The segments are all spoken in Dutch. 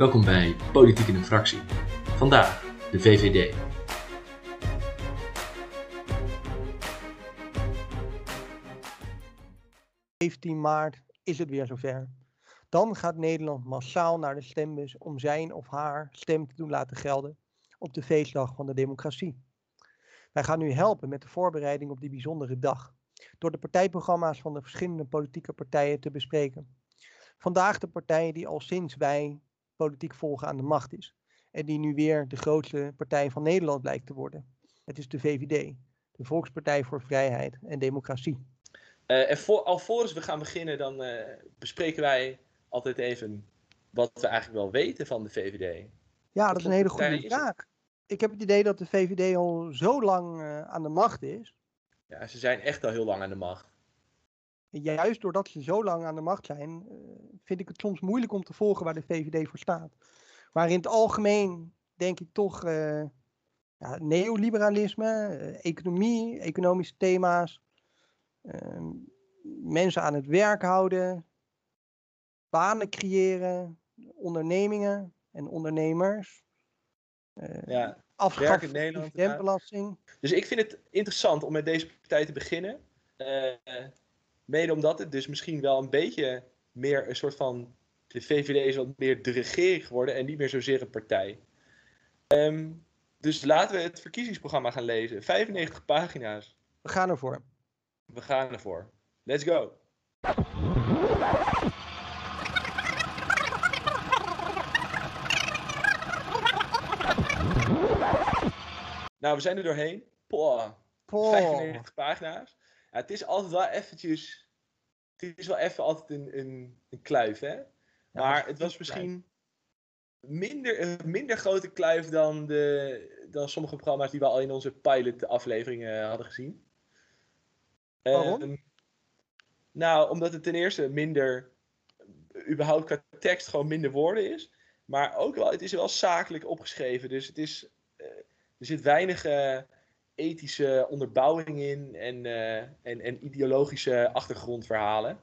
Welkom bij Politiek in een Fractie. Vandaag de VVD. ...17 maart is het weer zover. Dan gaat Nederland massaal naar de stembus om zijn of haar stem te doen laten gelden op de feestdag van de democratie. Wij gaan u helpen met de voorbereiding op die bijzondere dag, door de partijprogramma's van de verschillende politieke partijen te bespreken. Vandaag de partij die al sinds wij politiek volgen aan de macht is. En die nu weer de grootste partij van Nederland blijkt te worden. Het is de VVD, de Volkspartij voor Vrijheid en Democratie. Uh, en voor, alvorens we gaan beginnen, dan uh, bespreken wij altijd even wat we eigenlijk wel weten van de VVD. Ja, dat is een hele goede vraag. Ik heb het idee dat de VVD al zo lang uh, aan de macht is. Ja, ze zijn echt al heel lang aan de macht. Juist doordat ze zo lang aan de macht zijn, vind ik het soms moeilijk om te volgen waar de VVD voor staat. Maar in het algemeen denk ik toch uh, ja, neoliberalisme, uh, economie, economische thema's, uh, mensen aan het werk houden, banen creëren, ondernemingen en ondernemers. ja, afschaffen. Dus ik vind het interessant om met deze partij te beginnen. Mede omdat het dus misschien wel een beetje meer een soort van de VVD is wat meer de regering geworden en niet meer zozeer een partij. Um, dus laten we het verkiezingsprogramma gaan lezen. 95 pagina's. We gaan ervoor. We gaan ervoor. Let's go. Nou, we zijn er doorheen. Poh. Poh. 95 pagina's. Ja, het is altijd wel eventjes... Het is wel even altijd een, een, een kluif, hè? maar het was misschien minder, een minder grote kluif dan, de, dan sommige programma's die we al in onze pilot-afleveringen hadden gezien. Waarom? Uh, nou, omdat het ten eerste minder, überhaupt qua tekst gewoon minder woorden is. Maar ook wel, het is wel zakelijk opgeschreven. Dus het is, uh, er zit weinig uh, ethische onderbouwing in en, eh, en, en ideologische achtergrondverhalen.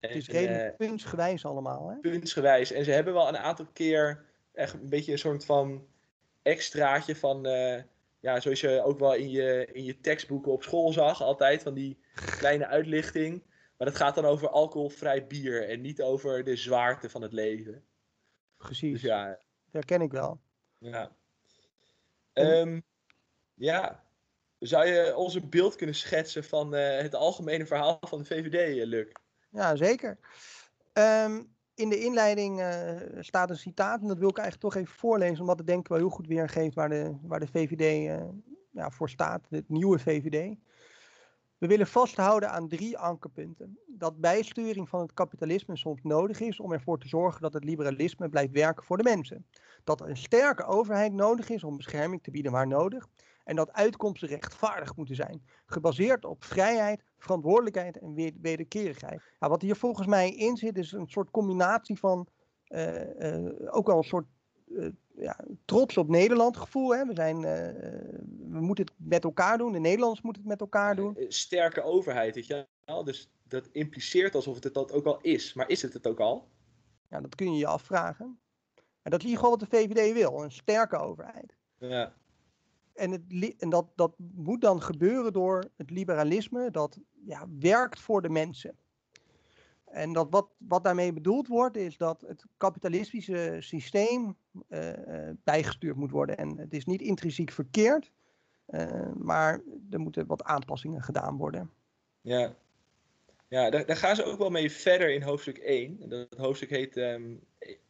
Het is redelijk uh, puntsgewijs allemaal, hè? Puntsgewijs. En ze hebben wel een aantal keer echt een beetje een soort van extraatje van... Uh, ja, zoals je ook wel in je, in je tekstboeken op school zag, altijd van die kleine uitlichting. Maar dat gaat dan over alcoholvrij bier en niet over de zwaarte van het leven. Precies. Dus ja. Dat herken ik wel. Ja. Um, ja. Zou je ons een beeld kunnen schetsen van uh, het algemene verhaal van de VVD, Luc? Ja, zeker. Um, in de inleiding uh, staat een citaat en dat wil ik eigenlijk toch even voorlezen, omdat het denk ik wel heel goed weergeeft waar de, waar de VVD ja, voor staat, de nieuwe VVD. We willen vasthouden aan drie ankerpunten. Dat bijsturing van het kapitalisme soms nodig is om ervoor te zorgen dat het liberalisme blijft werken voor de mensen. Dat een sterke overheid nodig is om bescherming te bieden waar nodig. En dat uitkomsten rechtvaardig moeten zijn. Gebaseerd op vrijheid, verantwoordelijkheid en wederkerigheid. Ja, wat hier volgens mij in zit is een soort combinatie van uh, uh, ook wel een soort uh, ja, trots op Nederland gevoel. Hè? We, zijn, we moeten het met elkaar doen. De Nederlanders moeten het met elkaar doen. Sterke overheid, weet je wel. Dus dat impliceert alsof het het dat ook al is. Maar is het het ook al? Ja, dat kun je je afvragen. En dat is gewoon wat de VVD wil. Een sterke overheid. Ja. En, het, en dat, dat moet dan gebeuren door het liberalisme dat ja, werkt voor de mensen. En dat wat, wat daarmee bedoeld wordt, is dat het kapitalistische systeem uh, bijgestuurd moet worden. En het is niet intrinsiek verkeerd, uh, maar er moeten wat aanpassingen gedaan worden. Ja, ja daar, daar, gaan ze ook wel mee verder in hoofdstuk 1. Dat hoofdstuk heet um,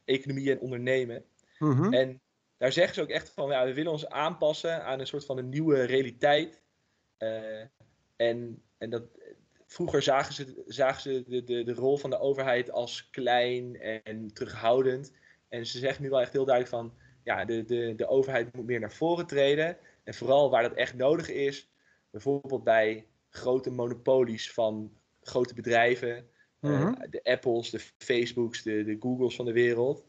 Economie en Ondernemen. Mm -hmm. En daar zeggen ze ook echt van, ja, we willen ons aanpassen aan een soort van een nieuwe realiteit. Uh, en, en dat, vroeger zagen ze, zagen ze de, de, de rol van de overheid als klein en terughoudend. En ze zeggen nu wel echt heel duidelijk van, ja, de, de, de overheid moet meer naar voren treden. En vooral waar dat echt nodig is, bijvoorbeeld bij grote monopolies van grote bedrijven. Mm -hmm. uh, de Apples, de Facebooks, de, de Googles van de wereld.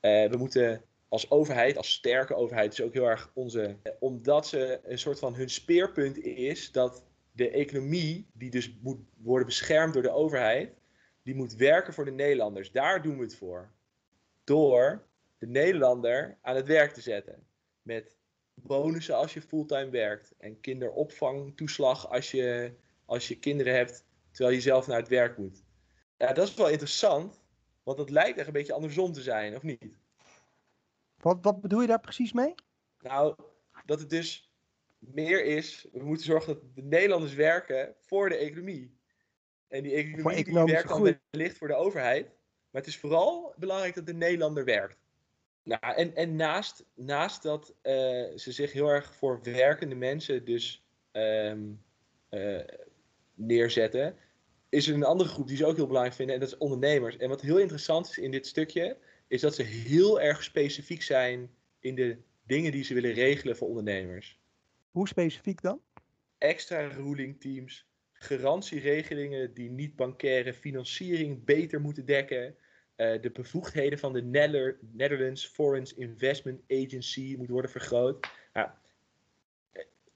Uh, we moeten als overheid, als sterke overheid, dus ook heel erg onze. Omdat ze een soort van hun speerpunt is dat de economie, die dus moet worden beschermd door de overheid, die moet werken voor de Nederlanders. Daar doen we het voor. door de Nederlander aan het werk te zetten. Met bonussen als je fulltime werkt. En kinderopvangtoeslag als je, als je kinderen hebt terwijl je zelf naar het werk moet. Ja, dat is wel interessant. Want dat lijkt echt een beetje andersom te zijn, of niet? Wat, wat bedoel je daar precies mee? Nou, dat het dus meer is. We moeten zorgen dat de Nederlanders werken voor de economie. En die economie die werkt dan wellicht voor de overheid. Maar het is vooral belangrijk dat de Nederlander werkt. Nou, en, en naast, naast dat uh, ze zich heel erg voor werkende mensen dus um, uh, neerzetten, is er een andere groep die ze ook heel belangrijk vinden, en dat is ondernemers. En wat heel interessant is in dit stukje, is dat ze heel erg specifiek zijn in de dingen die ze willen regelen voor ondernemers. Hoe specifiek dan? Extra ruling teams, garantieregelingen die niet-bankaire financiering beter moeten dekken. Uh, de bevoegdheden van de Netherlands Foreign Investment Agency moet worden vergroot. Nou,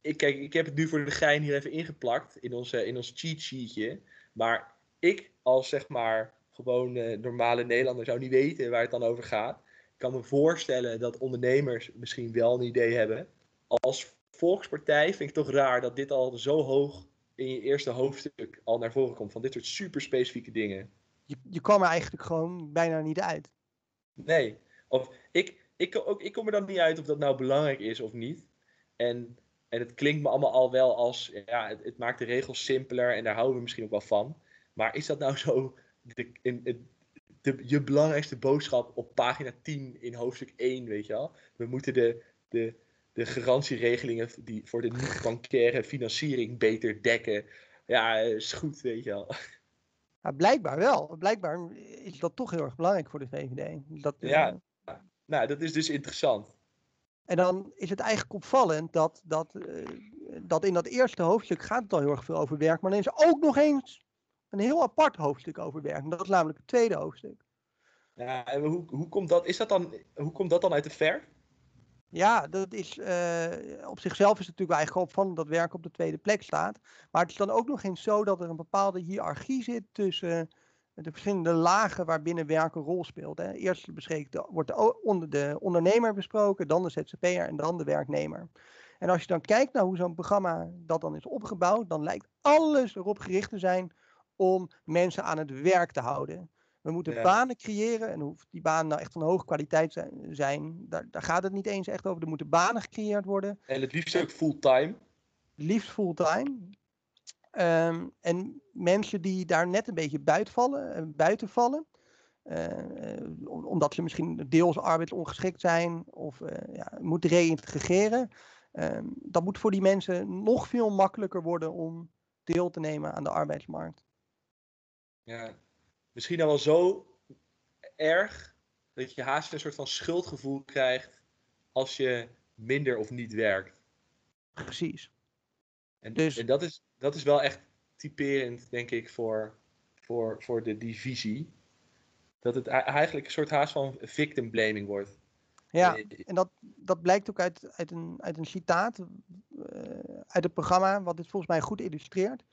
ik, kijk, ik heb het nu voor de gein hier even ingeplakt in, onze, in ons cheat sheetje. Maar ik als zeg maar gewoon uh, normale Nederlander zou niet weten waar het dan over gaat. Ik kan me voorstellen dat ondernemers misschien wel een idee hebben. Als volkspartij vind ik het toch raar dat dit al zo hoog in je eerste hoofdstuk al naar voren komt. Van dit soort super specifieke dingen. Je, je kwam er eigenlijk gewoon bijna niet uit. Nee. Of ik, ik, ook, ik kom er dan niet uit of dat nou belangrijk is of niet. En, en het klinkt me allemaal al wel als, ja, het, het maakt de regels simpeler en daar houden we misschien ook wel van. Maar is dat nou zo de, in, de, je belangrijkste boodschap op pagina 10 in hoofdstuk 1, weet je wel? We moeten de, de, de garantieregelingen die voor de niet-bankaire financiering beter dekken. Ja, is goed, weet je wel. Ja, blijkbaar wel. Blijkbaar is dat toch heel erg belangrijk voor de VVD. Dat, ja, uh, nou, dat is dus interessant. En dan is het eigenlijk opvallend dat, dat, uh, dat in dat eerste hoofdstuk gaat het al heel erg veel over werk. Maar dan is ook nog eens een heel apart hoofdstuk over werk. Dat is namelijk het tweede hoofdstuk. Ja, en hoe, hoe, komt dat, is dat dan, hoe komt dat dan uit de ver? Ja, dat is, uh, op zichzelf is het natuurlijk eigenlijk opvallend dat werk op de tweede plek staat. Maar het is dan ook nog eens zo dat er een bepaalde hiërarchie zit tussen de verschillende lagen waarbinnen werk een rol speelt. Hè. Eerst wordt de, onder de ondernemer besproken, dan de ZZP'er en dan de werknemer. En als je dan kijkt naar hoe zo'n programma dat dan is opgebouwd, dan lijkt alles erop gericht te zijn om mensen aan het werk te houden. We moeten ja. banen creëren. En of die banen nou echt van hoge kwaliteit zijn, daar, daar, gaat het niet eens echt over. Er moeten banen gecreëerd worden. En het liefst ook fulltime. Liefst fulltime. Um, en mensen die daar net een beetje buiten vallen, buiten vallen uh, omdat ze misschien deels arbeidsongeschikt zijn of uh, ja, moeten reïntegreren. Um, dat moet voor die mensen nog veel makkelijker worden om deel te nemen aan de arbeidsmarkt. Ja, misschien dan wel zo erg dat je haast een soort van schuldgevoel krijgt als je minder of niet werkt. Precies. En, dus... en dat, is, dat is wel echt typerend, denk ik, voor, voor, voor de divisie. Dat het eigenlijk een soort haast van victim blaming wordt. Ja, en dat, dat blijkt ook uit, uit, een, uit een citaat uh, uit het programma, wat dit volgens mij goed illustreert.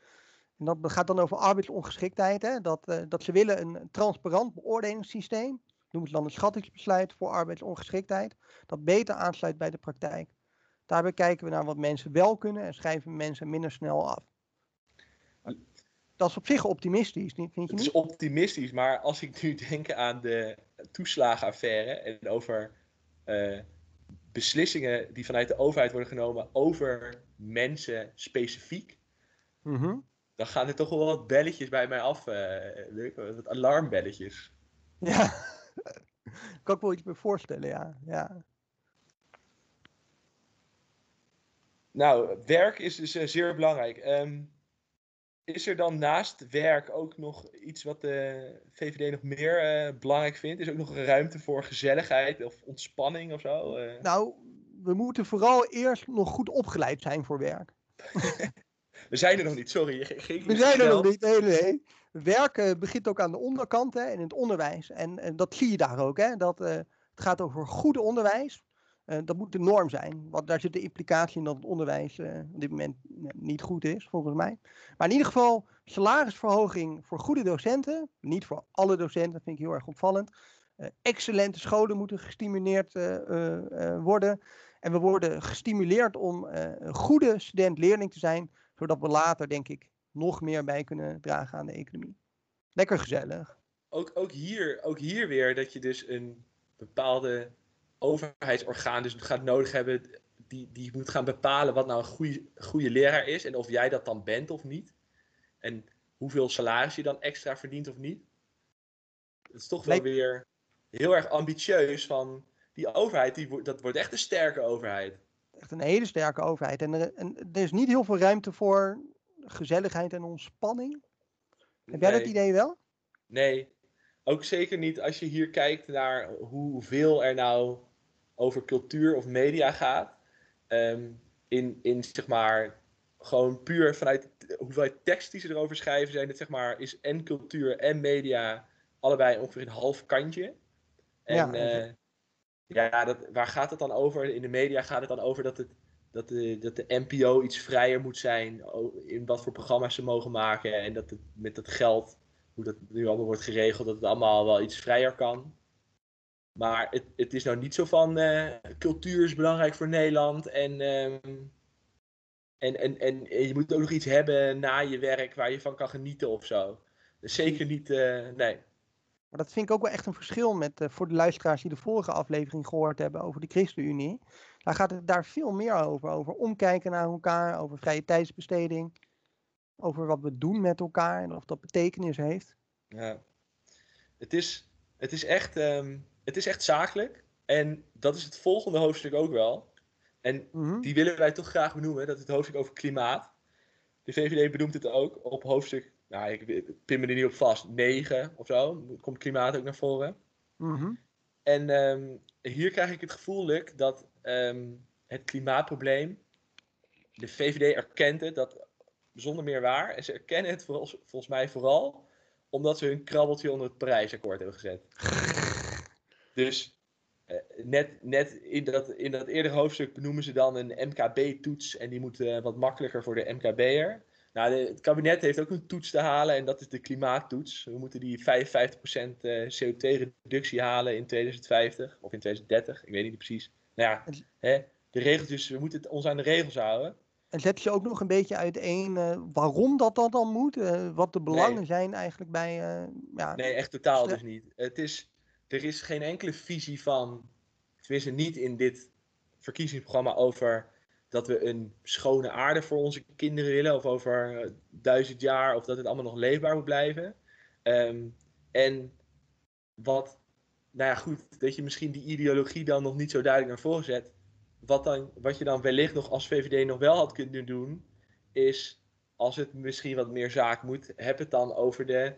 En dat gaat dan over arbeidsongeschiktheid. Hè? Dat, uh, dat ze willen een transparant beoordelingssysteem. Noemen ze dan een schattingsbesluit voor arbeidsongeschiktheid. Dat beter aansluit bij de praktijk. Daarbij kijken we naar wat mensen wel kunnen en schrijven mensen minder snel af. Dat is op zich optimistisch, vind je niet? Het is optimistisch, maar als ik nu denk aan de toeslagenaffaire en over uh, beslissingen die vanuit de overheid worden genomen over mensen specifiek, mm -hmm dan gaan er toch wel wat belletjes bij mij af. Uh, wat alarmbelletjes. Ja, kan ik wel iets meer voorstellen, ja. ja. Nou, werk is dus uh, zeer belangrijk. Um, is er dan naast werk ook nog iets wat de VVD nog meer uh, belangrijk vindt? Is er ook nog ruimte voor gezelligheid of ontspanning of zo? Nou, we moeten vooral eerst nog goed opgeleid zijn voor werk. We zijn er nog niet, sorry. We zijn er nog niet, nee, nee. Werken begint ook aan de onderkant hè, in het onderwijs. En, en dat zie je daar ook. Hè, dat, uh, het gaat over goed onderwijs. Uh, dat moet de norm zijn. Want daar zit de implicatie in dat het onderwijs uh, op dit moment niet goed is, volgens mij. Maar in ieder geval, salarisverhoging voor goede docenten. Niet voor alle docenten, dat vind ik heel erg opvallend. Uh, excellente scholen moeten gestimuleerd worden. En we worden gestimuleerd om een goede student-leerling te zijn, zodat we later, denk ik, nog meer bij kunnen dragen aan de economie. Lekker gezellig. Ook, ook, hier, ook hier weer dat je dus een bepaalde overheidsorgaan dus gaat nodig hebben die, die moet gaan bepalen wat nou een goede, goede leraar is en of jij dat dan bent of niet. En hoeveel salaris je dan extra verdient of niet. Het is toch wel weer heel erg ambitieus van die overheid, die, dat wordt echt een sterke overheid. Echt een hele sterke overheid. En er, en er is niet heel veel ruimte voor gezelligheid en ontspanning. Heb jij dat idee wel? Nee, ook zeker niet als je hier kijkt naar hoeveel er nou over cultuur of media gaat. Ehm, in, in zeg maar gewoon puur vanuit hoeveelheid tekst die ze erover schrijven, zijn het zeg maar, is en cultuur en media allebei ongeveer een half kantje. En ja, uh, ja dat, waar gaat het dan over? In de media gaat het dan over dat, het, dat, de, dat de NPO iets vrijer moet zijn in wat voor programma's ze mogen maken. En dat het met dat geld, hoe dat nu allemaal wordt geregeld, dat het allemaal wel iets vrijer kan. Maar het, het is nou niet zo van uh, cultuur is belangrijk voor Nederland en, ehm, en, en, en, je moet ook nog iets hebben na je werk waar je van kan genieten of zo. Dus zeker niet, uh, nee. Maar dat vind ik ook wel echt een verschil met, uh, voor de luisteraars die de vorige aflevering gehoord hebben over de ChristenUnie. Daar gaat het daar veel meer over. Over omkijken naar elkaar, over vrije tijdsbesteding. Over wat we doen met elkaar en of dat betekenis heeft. Ja, het is, het is echt. Um het is echt zakelijk. En dat is het volgende hoofdstuk ook wel. En mhm. die willen wij toch graag benoemen. Dat is het hoofdstuk over klimaat. De VVD benoemt het ook op hoofdstuk, nou ik pin me er niet op vast, 9 of zo. Komt klimaat ook naar voren. Mhm. En ehm, hier krijg ik het gevoel, dat ehm, het klimaatprobleem, de VVD erkent het, dat zonder meer waar. En ze erkennen het volgens mij vooral omdat ze hun krabbeltje onder het Parijsakkoord hebben gezet. Dus uh, net, net in, dat, in dat eerdere hoofdstuk benoemen ze dan een MKB-toets en die moet uh, wat makkelijker voor de MKB'er. Nou, de, het kabinet heeft ook een toets te halen en dat is de klimaattoets. We moeten die 55% uh, CO2-reductie halen in 2050 of in 2030, ik weet niet precies. Nou ja, hè, de regeltjes, we moeten het, ons aan de regels houden. En zet je ook nog een beetje uiteen uh, waarom dat, dat dan moet? Uh, wat de belangen nee. zijn eigenlijk bij. Uh, ja, nee, echt totaal dus niet. Het is, er is geen enkele visie van, tenminste niet in dit verkiezingsprogramma over dat we een schone aarde voor onze kinderen willen, of over uh, duizend jaar, of dat het allemaal nog leefbaar moet blijven. Um, en wat, nou ja, goed, dat je misschien die ideologie dan nog niet zo duidelijk naar voren zet. Wat, dan, wat je dan wellicht nog als VVD nog wel had kunnen doen, is als het misschien wat meer zaak moet, heb het dan over de,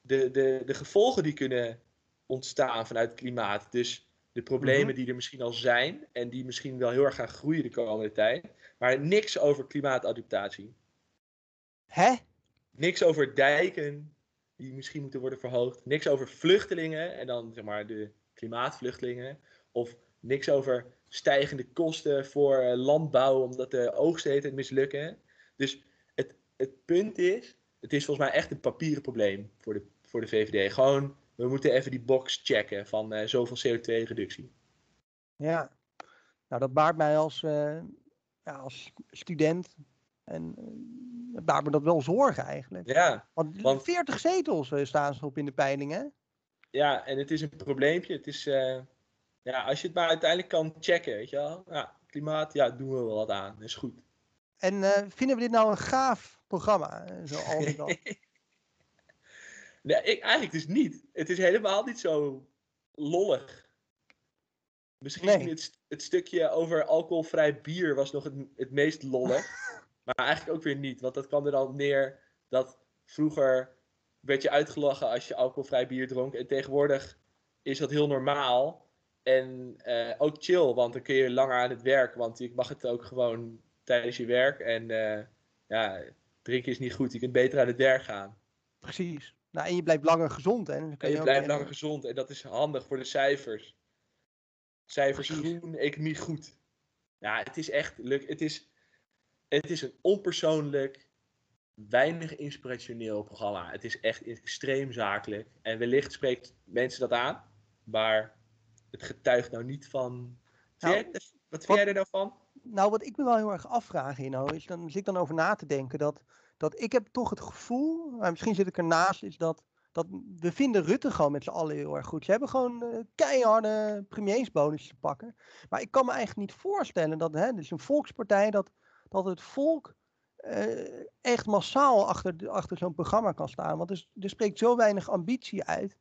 de, de, de gevolgen die kunnen ontstaan vanuit het klimaat. Dus de problemen mhm. die er misschien al zijn en die misschien wel heel erg gaan groeien de komende tijd. Maar niks over klimaatadaptatie. Hè? Niks over dijken die misschien moeten worden verhoogd. Niks over vluchtelingen en dan zeg maar de klimaatvluchtelingen. Of niks over stijgende kosten voor eh, landbouw omdat de oogsten mislukken. Dus het, het punt is, het is volgens mij echt een papieren probleem voor de, voor de VVD. Gewoon we moeten even die box checken van uh, zoveel CO2-reductie. Ja, nou dat baart mij als, uh, ja, als student en uh, baart me dat wel zorgen eigenlijk. Ja, want, want 40 zetels staan ze op in de peilingen. Ja, en het is een probleempje. Het is, ja, als je het maar uiteindelijk kan checken, weet je wel. Ja, klimaat, ja, doen we wel wat aan. Dat is goed. En vinden we dit nou een gaaf programma? Zo al Nee, ik, eigenlijk dus niet. Het is helemaal niet zo lollig. Misschien het, het, stukje over alcoholvrij bier was nog het, het meest lollig. maar eigenlijk ook weer niet. Want dat kwam er dan neer dat vroeger werd je uitgelachen als je alcoholvrij bier dronk. En tegenwoordig is dat heel normaal. En uh, ook chill, want dan kun je langer aan het werk. Want je mag het ook gewoon tijdens je werk. En uh, ja, drinken is niet goed. Je kunt beter aan het werk gaan. Precies. Nou, en je blijft langer gezond. Hè? En, je, blijft langer gezond en dat is handig voor de cijfers. Cijfers groen, economie goed. Ja, het is echt het is, het is een onpersoonlijk, weinig inspirationeel programma. Het is echt extreem zakelijk. En wellicht spreekt mensen dat aan. Maar het getuigt nou niet van. Nou, wat vind wat- jij er nou van? Nou, wat ik me wel heel erg afvraag, Inno, is dan zit ik dan over na te denken dat, dat ik heb toch het gevoel, maar misschien zit ik ernaast, is dat, dat we vinden Rutte gewoon met z'n allen heel erg goed. Ze hebben gewoon eh, keiharde premiersbonus te pakken. Maar ik kan me eigenlijk niet voorstellen dat, hè, is een volkspartij, dat, dat het volk eh, echt massaal achter, achter zo'n programma kan staan. Want er, er spreekt zo weinig ambitie uit.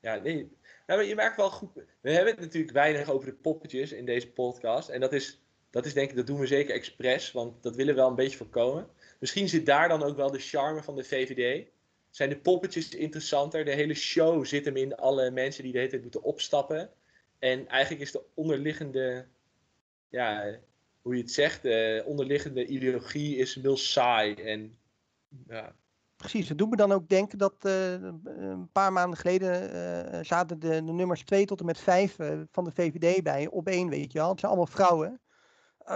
Ja, nee. Nou, je merkt wel goed. We hebben het natuurlijk weinig over de poppetjes in deze podcast. En dat is, dat is denk ik, dat doen we zeker expres. Want dat willen we wel een beetje voorkomen. Misschien zit daar dan ook wel de charme van de VVD. Zijn de poppetjes interessanter? De hele show zit hem in alle mensen die de hele tijd moeten opstappen. En eigenlijk is de onderliggende, ja, hoe je het zegt, de onderliggende ideologie is heel saai. En ja, Precies, het doet me dan ook denken dat eh, een paar maanden geleden eh, zaten de, de nummers 2 tot en met 5 eh, van de VVD bij op één, weet je wel. Het zijn allemaal vrouwen.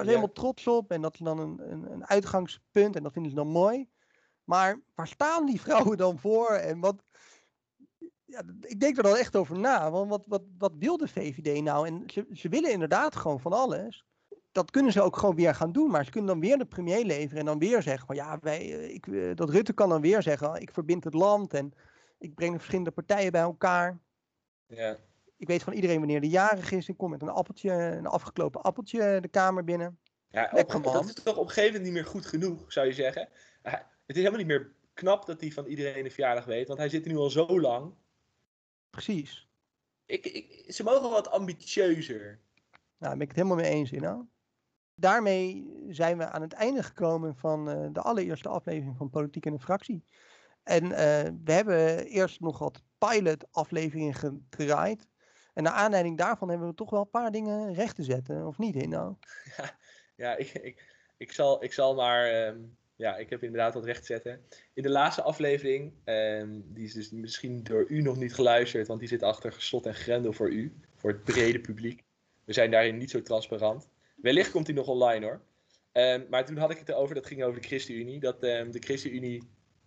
Helemaal trots op en dat is dan een, een, een uitgangspunt en dat vinden ze dan mooi. Maar waar staan die vrouwen dan voor en wat... Ja, ik denk er dan echt over na, want wat, wat, wat wil de VVD nou? En ze, ze willen inderdaad gewoon van alles dat kunnen ze ook gewoon weer gaan doen. Maar ze kunnen dan weer de premier leveren en dan weer zeggen van ja, wij, eh, ik, eh, dat Rutte kan dan weer zeggen, ik verbind het land en ik breng de verschillende partijen bij elkaar. ja. Ik weet van iedereen wanneer de jarig is. Ik kom met een appeltje, een afgeklopen appeltje de kamer binnen. Ja, Lekker, op, man. dat is toch op een gegeven moment niet meer goed genoeg, zou je zeggen. Het is helemaal niet meer knap dat hij van iedereen de verjaardag weet, want hij zit er nu al zo lang. Precies. Ik, ik, ze mogen wat ambitieuzer. Nou, daar ben ik het helemaal mee eens in. Nou. Daarmee zijn we aan het einde gekomen van eh, de allereerste aflevering van Politiek in een Fractie. En eh, we hebben eerst nog wat pilot afleveringen gedraaid. En naar aanleiding daarvan hebben we toch wel een paar dingen recht te zetten, of niet, Hino? Ja, ik, ik, ik, zal, ik zal maar. ehm, ja, ik heb inderdaad wat recht te zetten. In de laatste aflevering, ehm, die is dus misschien door u nog niet geluisterd, want die zit achter slot en grendel voor u, voor het brede publiek. We zijn daarin niet zo transparant. Wellicht komt die nog online hoor. Ehm, maar toen had ik het erover, dat ging over de ChristenUnie, dat de ChristenUnie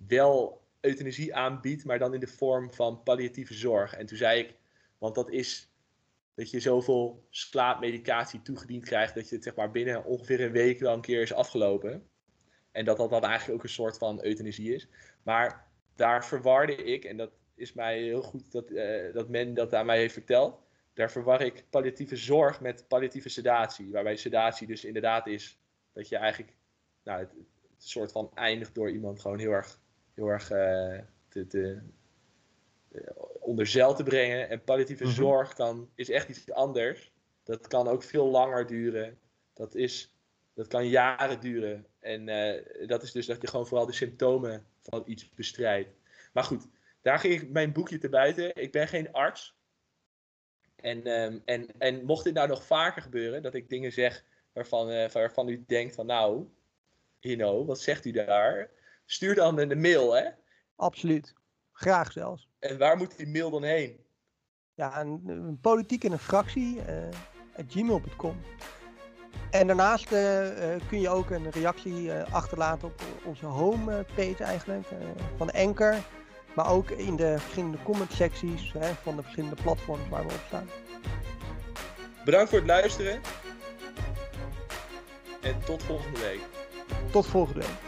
wel euthanasie aanbiedt, maar dan in de vorm van palliatieve zorg. En toen zei ik, want dat is dat je zoveel slaapmedicatie toegediend krijgt dat je het zeg maar binnen ongeveer een week wel een keer is afgelopen. En dat dat dan eigenlijk ook een soort van euthanasie is. Maar daar verwarde ik, en dat is mij heel goed dat, eh, dat men dat aan mij heeft verteld. Daar verwar ik palliatieve zorg met palliatieve sedatie. Waarbij sedatie dus inderdaad is dat je eigenlijk nou, het, soort van eindigt door iemand gewoon heel erg, heel erg eh, te, onder zeil te brengen. En palliatieve Mhm. zorg kan, is echt iets anders. Dat kan ook veel langer duren. Dat, is, dat kan jaren duren. En eh, dat is dus dat je gewoon vooral de symptomen van iets bestrijdt. Maar goed, daar ging ik mijn boekje te buiten. Ik ben geen arts. En, ehm, en, en mocht dit nou nog vaker gebeuren, dat ik dingen zeg waarvan, eh, waarvan u denkt van nou, Hino, wat zegt u daar? Stuur dan een mail, hè? Absoluut. Graag zelfs. En waar moet die mail dan heen? Ja, een, een politiek in een fractie, eh gmail.com. En daarnaast eh, eh, kun je ook een reactie achterlaten op onze homepage eigenlijk, van Anchor. Maar ook in de verschillende comment secties hè, van de verschillende platforms waar we op staan. Bedankt voor het luisteren. En tot volgende week. Tot volgende week.